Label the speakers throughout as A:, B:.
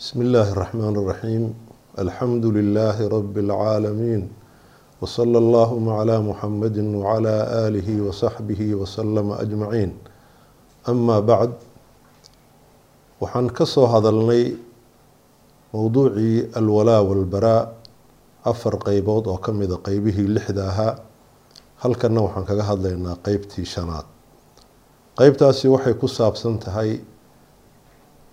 A: بسم الله الرحمن الرحيم الحمد لله رب العالمين وصلى اللهم على محمد وعلى آله وصحبه وسلم أجمعين أما بعد waxaan ka soo hadalnay mowduucii alwalaa walbaraa afar qeybood oo ka mida qeybihii lixda ahaa halkanna waxaan kaga hadlaynaa qeybtii shanaad qeybtaasi waxay ku saabsan tahay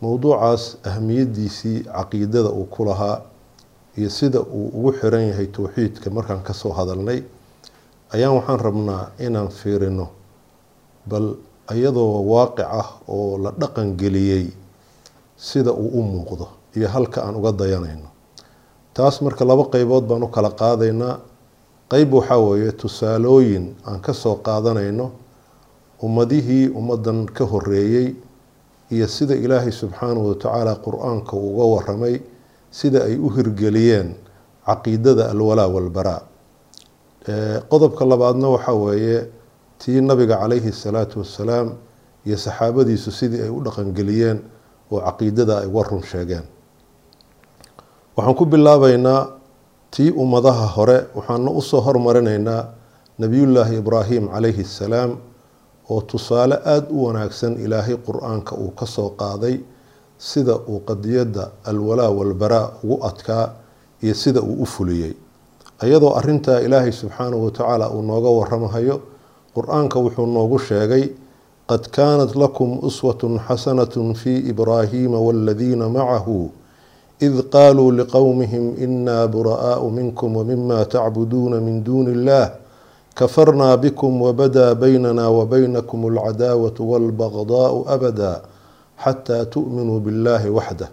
A: mowduucaas ahamiyadiisii caqiidada uu ku lahaa iyo sida uu ugu xiran yahay towxiidka markaan ka soo hadalnay ayaan waxaan rabnaa inaan fiirino. Bal iyadoo waaqic ah oo la dhaqan geliyey sida uu u muuqdo iyo halka aan uga dayanayno. Taas marka laba qeybood baan u kala qaadaynaa. Qeyb waxaa weeye tusaalooyin aan ka soo qaadanayno ummadihii ummadan ka horeeyey iyo sida ilaahay subxaanahu watacaala qur'aanka uga waramay sida ay u hirgeliyeen caqiidada alwalaa walbaraa. Qodobka labaadna waxaa weeye tii nabiga calayhi salaatu wassalaam iyo saxaabadiisu sidii ay u dhaqangeliyeen oo caqiidada ay uga run sheegeen. Waxaan ku bilaabeynaa tii ummadaha hore waxaana u soo hormarinaynaa nebiyullaahi ibraahim calayhi assalaam oo tusaale aada u wanaagsan ilaahay qur'aanka uu ka soo qaaday sida uu qadiyadda alwalaa walbaraa ugu adkaa iyo sida uu u fuliyey. Iyadoo arintaa ilaahay subxaanahu watacaala uu nooga waramahayo qur'aanka wuxuu noogu sheegay qad kaanat lakum uswatun xasanatun fii ibraahiima waladiina macahu id qaaluu liqowmihim inaa buraa'aau minkum wamima tacbuduuna min duuni illah kafarnaa bikum wabadaa baynana wabaynakum alcadaawatu walbagdaau abada xataa tu'minuu billahi waxdah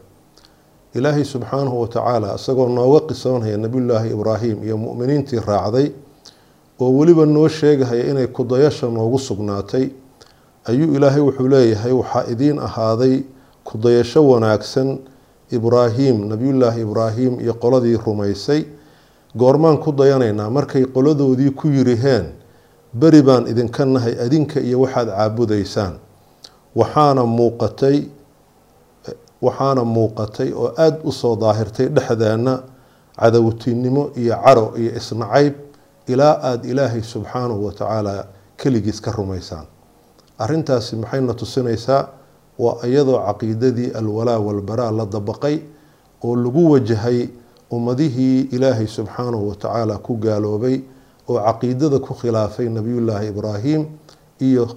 A: ilaahay subxaanahu watacaala isagoo nooga qisoonhaya nebiyullaahi ibraahim iyo mu'miniintii raacday oo weliba noo sheegahaya inay kudayasha noogu sugnaatay ayuu ilaahay wuxuu leeyahay waxaa idiin ahaaday kudayasho wanaagsan ibraahim nebiyullaahi ibraahim iyo qoladii rumaysay goormaan ku dayanaynaa markay qoladoodii ku yiriheen beri baan idinka nahay adinka iyo waxaad caabudaysaan. Waxaana muuqatay waxaana muuqatay oo aada u soo daahirtay dhexdeena cadowtinimo iyo caro iyo isnacayb ilaa aada ilaahay subxaanahu watacaala keligiis ka rumaysaan. Arintaasi maxayna tusinaysaa? Waa iyadoo caqiidadii alwalaa walbaraa la dabaqay oo lagu wajahay ummadihii ilaahay subxaanahu watacaala ku gaaloobay oo caqiidada ku khilaafay nebiyullaahi ibraahim iyo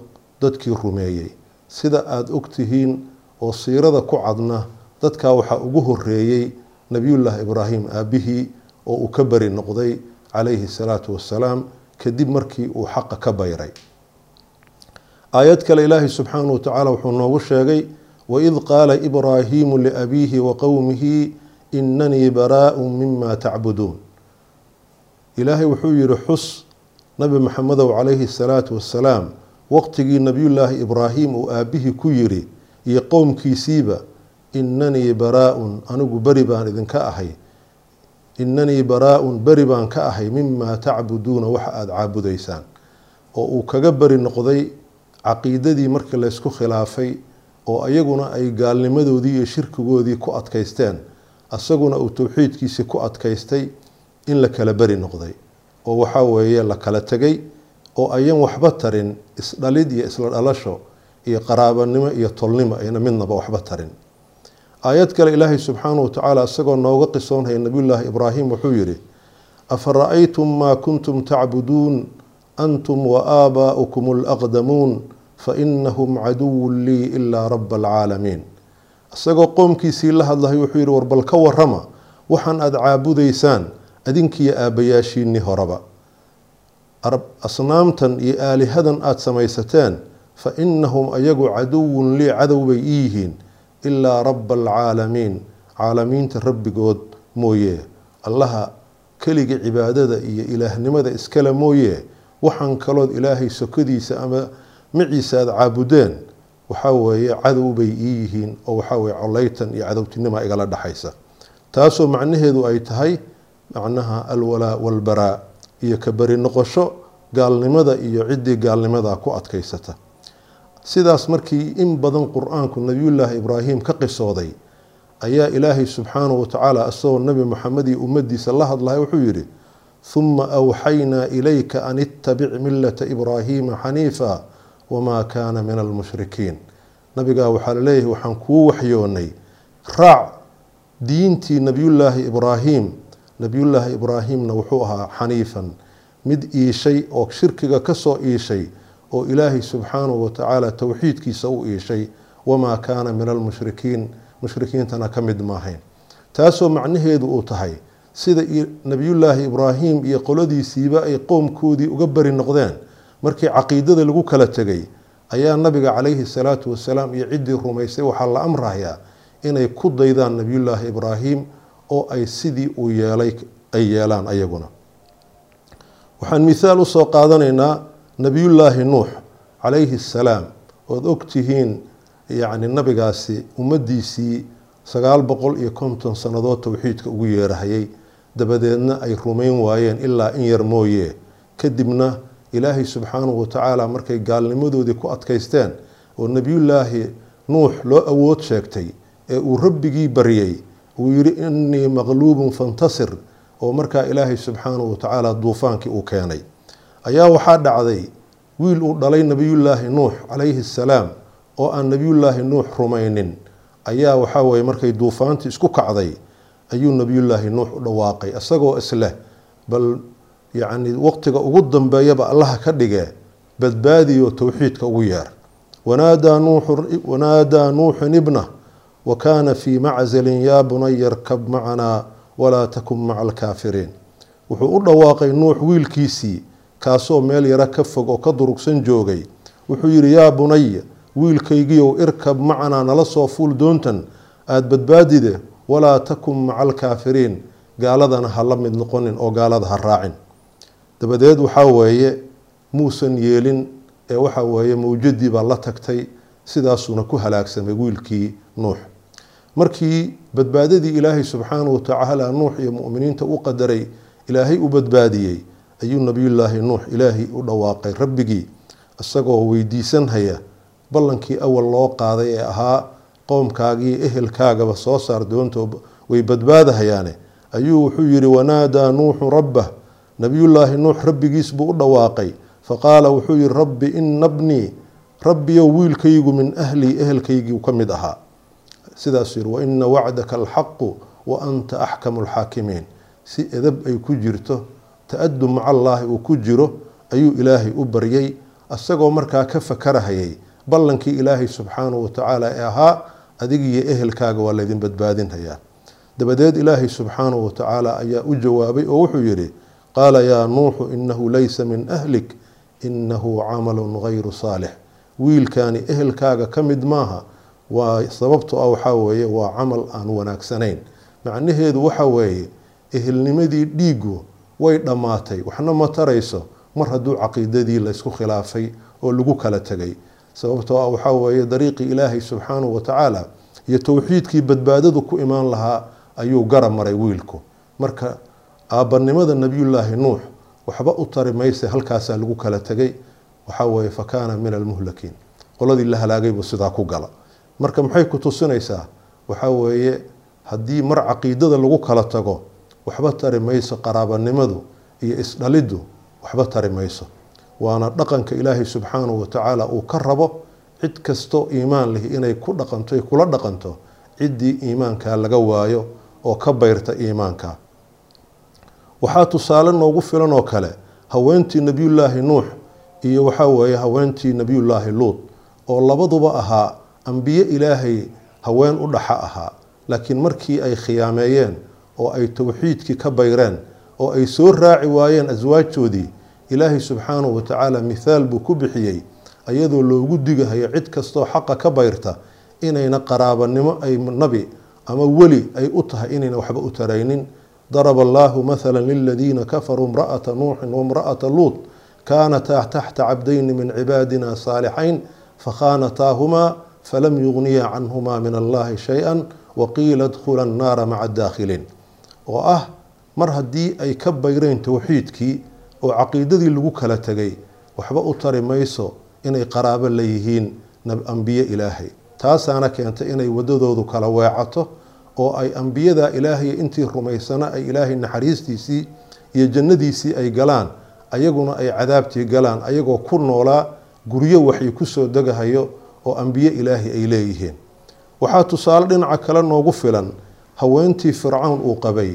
A: dadkii rumeeyey. Sida aada ogtihiin oo siirada ku cadna dadkaa waxaa ugu horeeyey nebiyullaahi ibraahim aabihii oo uu ka beri noqday calayhi salaatu wassalaam kadib markii uu xaqa ka bayray. Aayad kale ilaahay subxaanahu watacaala wuxuu noogu sheegay waid qaala ibraahiimu liabiihi wa qowmihi inanii baraa-un mima tacbuduun ilaahay wuxuu yihi xus nabi maxamedow calayhi salaatu wassalaam waqtigii nebiyullaahi ibraahim uu aabihii ku yiri iyo qowmkiisiiba inanii baraa-un anigu beri baan idinka ahay. Inanii baraa-un beri baan ka ahay mimaa tacbuduuna waxa aada caabudaysaan. Oo uu kaga beri noqday caqiidadii markii laysku khilaafay oo iyaguna ay gaalnimadoodii iyo shirkigoodii ku adkaysteen isaguna uu towxiidkiisii ku adkaystay in la kala beri noqday oo waxaa weeye la kala tegay oo ayan waxba tarin isdhalid iyo isla dhalasho iyo qaraabanimo iyo tolnimo ayna midnaba waxba tarin. Aayad kale ilaahay subxaanahu watacaala isagoo nooga qisoonhaya nebiyullaahi ibraahim wuxuu yihi afa ra'aytum maa kuntum tacbuduun antum wa aabaa'ukum alaqdamuun fa inahum caduwun lii ilaa raba alcaalamiin isagoo qoomkiisii la hadlahay wuxuu yihi war bal ka warama waxaan aada caabudaysaan adinkiiyo aabbayaashiinii horeba. Asnaamtan iyo aalihadan aada samaysateen fa inahum ayagu caduwun lii cadow bay ii yihiin ilaa raba alcaalamiin caalamiinta rabbigood mooye allaha keliga cibaadada iyo ilaahnimada iskale mooye. Waxaan kalood ilaahay sokadiisa ama maciisa aada caabudeen waxaa weeye cadow bay ii yihiin oo waxaa weye coleytan iyo cadowtinima igala dhexaysa taasoo macnaheedu ay tahay macnaha alwalaa walbaraa iyo ka beri noqosho gaalnimada iyo ciddii gaalnimada ku adkaysata. Sidaas markii in badan qur'aanku nabiyullaahi ibraahim ka qisooday ayaa ilaahay subxaanahu watacaala isagoo nebi moxamed iyo ummadiisa la hadlaya wuxuu yidhi huma awxaynaa ilayka an ittabic millata ibraahiima xaniifa wamaa kaana min almushrikiin nabigaa waxaa la leeyahay waxaan kuu waxyoonay. Raac diintii nebiyullaahi ibraahim. Nebiyullaahi ibraahimna wuxuu ahaa xaniifan. Mid iishay oo shirkiga ka soo iishay oo ilaahay subxaanahu watacaala towxiidkiisa u iishay. wamaa kaana min almushrikiin mushrikiintana ka mid maahayn. Taasoo macnaheedu uu tahay sida nebiyullaahi ibraahim iyo qoladiisiiba ay qowmkoodii uga bari noqdeen markii caqiidada lagu kala tegay ayaa nabiga calayhi salaatu wasalaam iyo ciddii rumaysay waxaa la amrayaa inay ku daydaan nebiyullaahi ibraahim oo ay sidii uu yeelay ay yeelaan ayaguna. Waxaan mithaal u soo qaadanaynaa nebiyullaahi nuux calayhi salaam ood ogtihiin yacni nabigaasi ummadiisii sagaal boqol iyo konton sannadood towxiidka ugu yeerahayay. Dabadeedna ay rumayn waayeen ilaa in yar mooye. Kadibna ilaahay subxaanahu watacaala markay gaalnimadoodii ku adkaysteen oo nebiyullaahi nuux loo awood sheegtay ee uu rabbigii baryay uu yidhi innii maqluubun fantasir oo markaa ilaahay subxaanahu watacaala duufaankii uu keenay. Ayaa waxaa dhacday wiil uu dhalay nebiyullaahi nuux calayhi salaam oo aan nebiyullaahi nuux rumaynin. Ayaa waxaa weye markay duufaantii isku kacday ayuu nebiyullaahi nuux u dhawaaqay isagoo isleh bal yacni waqtiga ugu dambeeyaba allaha ka dhige badbaadiyo towxiidka ugu yeer wanaadaa nuuxun ibnah wa kaana fii maczalin yaa bunaya arkab macanaa walaa takun maca alkaafiriin wuxuu u dhawaaqay nuux wiilkiisii kaasoo meel yaro ka fog oo ka durugsan joogay. Wuxuu yidhi yaa bunaya wiilkaygiiow irkab macanaa nala soo fuul doontan. Aada badbaadide walaa takun maca alkaafiriin gaaladana ha la mid noqonin oo gaalada ha raacin dabadeed waxaa weeye muusan yeelin ee waxa weeye mawjadii baa la tagtay sidaasuuna ku halaagsamay wiilkii nuux. Markii badbaadadii ilaahay subxaanahu watacaala nuux iyo muminiinta u qadaray ilaahay u badbaadiyey ayuu nabiyullaahi nuux ilaahay u dhawaaqay rabbigii isagoo weydiisanhaya ballankii awal loo qaaday ee ahaa qowmkaagii ehelkaagaba soo saar doonto way badbaadahayaane ayuu wuxuu yidhi wanaadaa nuuxu rabbah nabiyullaahi nuux rabbigiis buu u dhawaaqay. Faqaala wuxuu yihi rabbi ina bnii rabbiyow wiilkaygu min ahlii ehelkaygii ka mid ahaa. Sidaasuu yihi waina wacdaka alxaqu wa anta axkamu alxaakimiin si edab ay ku jirto ta-adub macallaahi uu ku jiro ayuu ilaahay u baryay isagoo markaa ka fakarahayay ballankii ilaahay subxaanahu watacaala ee ahaa adigiyo ehelkaaga waa laydin badbaadinhayaa dabadeed ilaahay subxaanahu watacaala ayaa u jawaabay oo wuxuu yidhi qaala yaa nuuxu inahu laysa min ahlik inahu camalun gayru saalix wiilkaani ehelkaaga ka mid maaha waa sababto ah waxaa weeye waa camal aan wanaagsanayn macnaheedu waxa weeye ehelnimadii dhiigu way dhammaatay waxna ma tarayso mar hadduu caqiidadii laysku khilaafay oo lagu kala tegay sababtoo ah waxaa weeye dariiqii ilaahay subxaanahu watacaala iyo towxiidkii badbaadadu ku imaan lahaa ayuu gara maray wiilku marka aabbanimada nebiyullaahi nuux waxba u tari mayse halkaasaa lagu kala tegay. Waxaa weeye fa kaana min almuhlakiin qoladii la halaagay buu sidaa ku gala. Marka maxay ku tusinaysaa? Waxaa weeye haddii mar caqiidada lagu kala tago waxba tari mayso qaraabanimadu iyo isdhaliddu waxba tari mayso. Waana dhaqanka ilaahay subxaanahu watacaala uu ka rabo cid kastoo iimaan leh inay ku dhaqanto kula dhaqanto ciddii iimaankaa laga waayo oo ka bayrta iimaanka waxaa tusaale noogu filan oo kale haweentii nebiyullaahi nuux iyo waxaa weeye haweentii nebiyullaahi luud oo labaduba ahaa ambiye ilaahay haween u dhaxa ahaa. Laakiin markii ay khiyaameeyeen oo ay towxiidkii ka bayreen oo ay soo raaci waayeen aswaajtoodii ilaahay subxaanahu watacaala mithaal buu ku bixiyey ayadoo loogu digahayo cid kastoo xaqa ka bayrta inayna qaraabanimo ay nabi ama weli ay u tahay inayna waxba u taraynin daraba allaahu mathala liladiina kafaruu imra'ata nuuxin waimra'ata luud kaanataa taxta cabdayni min cibaadina saalixayn fakhaanataahumaa falam yugniya canhumaa min allahi shay-an waqiila dkhula annaara maca daakhiliin oo ah mar haddii ay ka bayreen towxiidkii oo caqiidadii lagu kala tegay waxba u tari mayso inay qaraabo leeyihiin ambiye ilaahay taasaana keentay inay wadadoodu kala weecato oo ay ambiyada ilaahay intii rumaysana ay ilaahay naxariistiisii iyo jannadiisii ay galaan ayaguna ay cadaabtii galaan ayagoo ku noolaa guryo waxay ku soo degahayo oo ambiye ilaahay ay leeyihiin. Waxaa tusaale dhinaca kale noogu filan haweentii fircawn uu qabay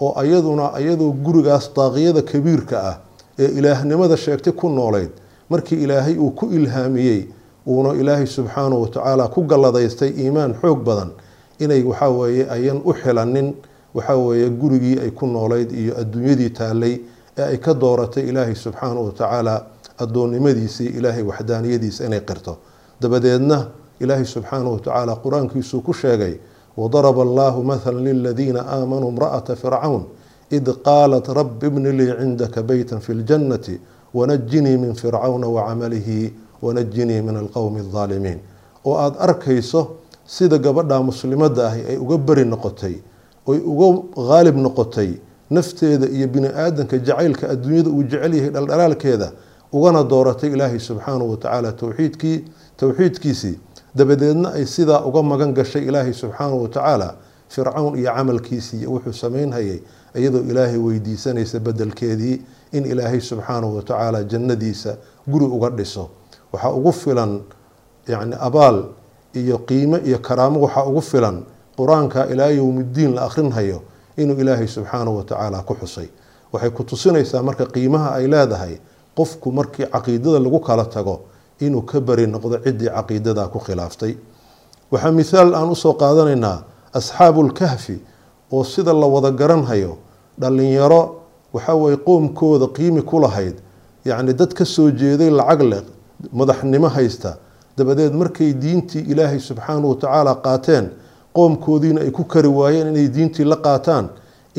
A: oo ayaduna ayadoo gurigaas daaqiyada kabiirka ah ee ilaahnimada sheegtay ku noolayd markii ilaahay uu ku ilhaamiyey uuna ilaahay subxaanahu watacaala ku galladaystay iimaan xoog badan inay waxaa weeye ayan u xilanin waxaa weeye gurigii ay ku noolayd iyo adduunyadii taallay ee ay ka dooratay ilaahay subxaanahu watacaala addoonnimadiisii ilaahay waxdaaniyadiisa inay qirto. Dabadeedna ilaahay subxaanahu watacaala qur'aankiisuu ku sheegay wadaraba allahu mathala liladiina aamanuu imra'ata fircawn id qaalat rabi ibni lii cindaka beytan fi ljannati wanajinii min fircawna wacamalihi wanajinii min alqowmi aldaalimiin oo aada arkayso sida gabadha muslimadda ahi ay uga beri noqotay oy uga qaalib noqotay nafteeda iyo bini aadanka jacaylka adduunyada uu jecel yahay dhaldhalaalkeeda ugana dooratay ilaahay subxaanahu watacaala towxiidkii towxiidkiisii dabadeedna ay sidaa uga magan gashay ilaahay subxaanahu watacaala fircawn iyo camalkiisii iyo wuxuu samaynhayay iyadoo ilaahay weydiisanaysa bedelkeedii in ilaahay subxaanahu watacaala jannadiisa guri uga dhiso. Waxaa ugu filan yacni abaal iyo qiimo iyo karaamo waxaa ugu filan. Qur'aanka ilaa yowmiddiin la akhrinhayo inuu ilaahay subxaanahu watacaala ku xusay. Waxay ku tusinaysaa marka qiimaha ay leedahay qofku markii caqiidada lagu kala tago inuu ka beri noqdo ciddii caqiidada ku khilaaftay. Waxaa mithaal aan u soo qaadanaynaa asxaabulkahfi oo sida la wada garanhayo dhallinyaro waxa weye qoomkooda qiimi ku lahayd. Yacni dad ka soo jeeday lacag leh madaxnimo haysta dabadeed markay diintii ilaahay subxaanahu watacaala qaateen qoomkoodiina ay ku kari waayeen inay diintii la qaataan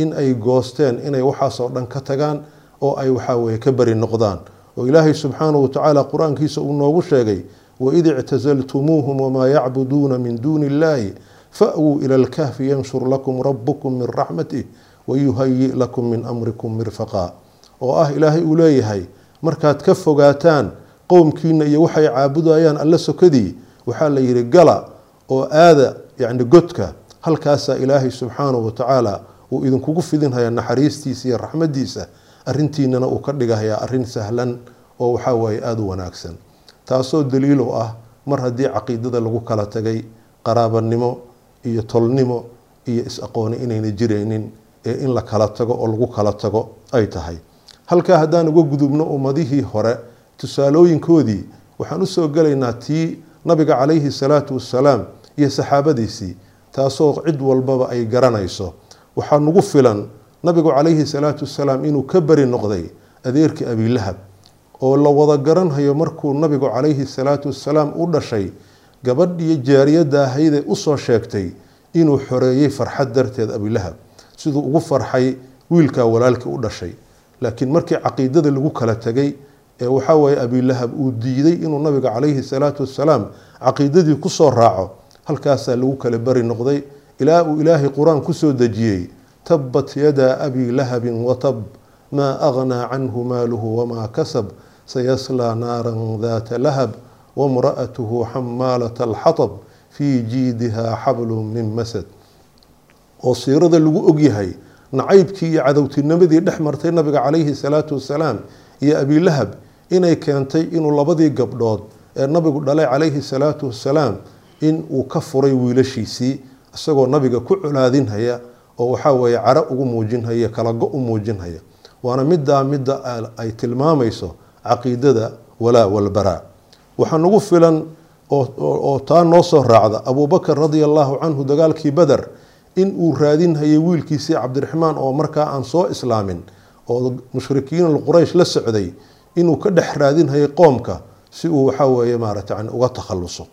A: in ay goosteen inay waxaasoo dhan ka tagaan oo ay waxaa weye ka beri noqdaan. Oo ilaahay subxaanahu watacaala qur'aankiisa uu noogu sheegay waid ictasaltumuuhum wamaa yacbuduuna min duuni illaahi fa'wuu ila alkahfi yanshur lakum rabukum min raxmatih wayuhayi lakum min amrikum mirfaqaa oo ah ilaahay uu leeyahay markaad ka fogaataan qowmkiina iyo waxay caabudayaan alla sokadii waxaa la yidhi gala oo aada yacni godka halkaasaa ilaahay subxaanahu watacaala uu idinkugu fidinhayaa naxariistiisa iyo raxmadiisa arrintiinana uu ka dhigahayaa arrin sahlan oo waxaa waaye aada u wanaagsan. Taasoo daliil u ah mar haddii caqiidada lagu kala tagay qaraabanimo iyo tolnimo iyo is-aqooni inayna jiraynin ee in la kala tago oo lagu kala tago ay tahay. Halkaa haddaan uga gudubno ummadihii hore tusaalooyinkoodii waxaan u soo gelaynaa tii nabiga calayhi salaatu wassalaam iyo saxaabadiisii taasoo cid walbaba ay garanayso. Waxaa nagu filan nabigu calayhi salaatu wassalaam inuu ka beri noqday adeerkii abilahab oo la wada garanhayo markuu nabigu calayhi salaatu wassalaam u dhashay gabadhii jaariyadda ahaydee u soo sheegtay inuu xoreeyey farxad darteed abilahab siduu ugu farxay wiilkaa walaalkii u dhashay. Laakiin markii caqiidada lagu kala tegay ee waxaa waye abilahab uu diiday inuu nabiga calayhi salaatu wassalaam caqiidadii ku soo raaco halkaasaa lagu kala beri noqday ilaa uu ilaahay qur'aan ku soo dejiyey tabat yadaa abi lahabin watab maa aghnaa canhu maaluhu wamaa kasab sayaslaa naaran daata lahab wamra'atuhu xamaalata alxatab fii jiidiha xablun min masad. Oo siirada lagu ogyahay nacaybkii iyo cadowtinimadii dhex martay nabiga calayhi salaatu wassalaam iyo abilahab inay keentay inuu labadii gabdhood ee nabigu dhalay calayhi salaatu wassalaam in uu ka furay wiilashiisii isagoo nabiga ku colaadinhaya oo waxaa weeye caro ugu muujinhaya kalago u muujinhaya. Waana middaa midda ay tilmaamayso caqiidada walaa walbaraa waxaa nagu filan oo taa noo soo raacda abuubakar radia allahu canhu dagaalkii beder in uu raadinhayay wiilkiisii cabdiraxmaan oo markaa aan soo islaamin oo mushrikiin quraysh la socday inuu ka dhex raadinhayay qoomka si uu waxaa weeye maarata yani uga takhaluso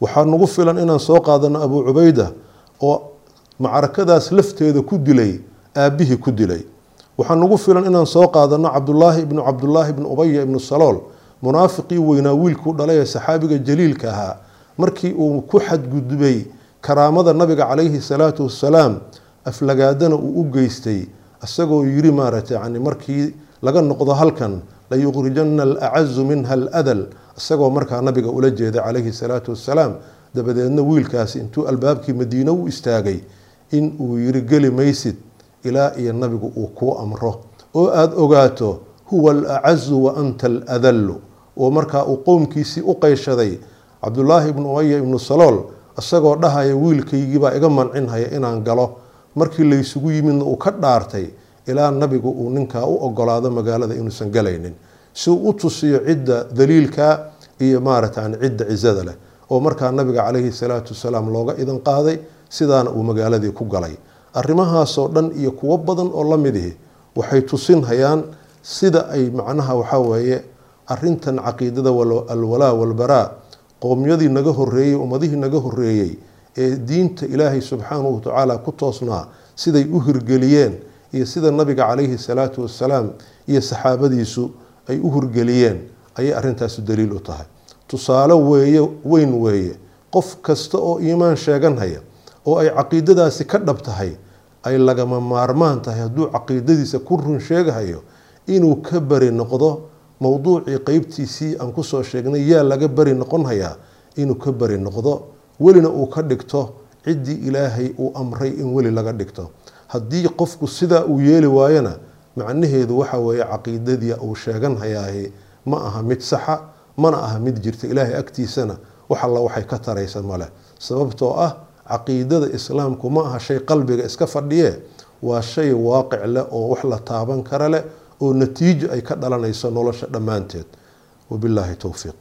A: waxaa nagu filan inaan soo qaadano abuu cubayda oo macrakadaas lafteeda ku dilay aabbihii ku dilay. Waxaa nagu filan inaan soo qaadano cabdulaahi ibnu cabdulaahi ibnu ubaya ibnu salool munaafiqii weynaa wiilkuu dhalay ee saxaabiga jaliilka ahaa. Markii uu ku xadgudbay karaamada nabiga calayhi salaatu wassalaam aflagaadana uu u geystay isagoo yiri maaragtay yani markii laga noqdo halkan layuqrijana alacazu minha aladal isagoo markaa nabiga ula jeeda calayhi salaatu wassalaam. Dabadeedna wiilkaasi intuu albaabkii madiine u istaagay in uu yiri geli maysid ilaa iyo nabigu uu kuu amro. Oo aada ogaato huwa alacazu wa anta aladallu. Oo markaa uu qowmkiisii u qayshaday cabdulaahi ibnu umaya ibnu salool isagoo dhahaya wiilkaygiibaa iga mancinhaya inaan galo. Markii laysugu yimidna uu ka dhaartay ilaa nabigu uu ninkaa u ogolaado magaalada inuusan galaynin si uu u tusiyo cidda daliilka iyo maaragtan cidda cizada leh. Oo markaa nabiga calayhi salaatu wasalaam looga idan qaaday sidaana uu magaaladii ku galay. Arrimahaasoo dhan iyo kuwo badan oo la mid ihi waxay tusinhayaan sida ay macnaha waxaa weeye arintan caqiidada alwalaa walbaraa qowmyadii naga horeeyey ummadihii naga horeeyey ee diinta ilaahay subxaanahu watacaala ku toosnaa siday u hirgeliyeen iyo sida nabiga calayhi salaatu wasalaam iyo saxaabadiisu ay u hirgeliyeen ayay arrintaasi daliil u tahay. Tusaale weeye weyn weeye qof kasta oo iimaan sheeganhaya oo ay caqiidadaasi ka dhab tahay ay lagama maarmaan tahay hadduu caqiidadiisa ku run sheegahayo inuu ka bari noqdo mowduucii qeybtiisii aan ku soo sheegnay yaa laga bari noqonhayaa inuu ka bari noqdo. Welina uu ka dhigto ciddii ilaahay uu amray in weli laga dhigto haddii qofku sidaa uu yeeli waayona macnaheedu waxa weeye caqiidadii uu sheeganhayaahi ma aha mid saxa mana aha mid jirta. Ilaahay agtiisana wax alla waxay ka taraysa male sababtoo ah caqiidada islaamku ma aha shay qalbiga iska fadhiye waa shay waaqic leh oo wax la taaban kara leh oo natiijo ay ka dhalanayso nolosha dhammaanteed. Wabilaahi towfiiq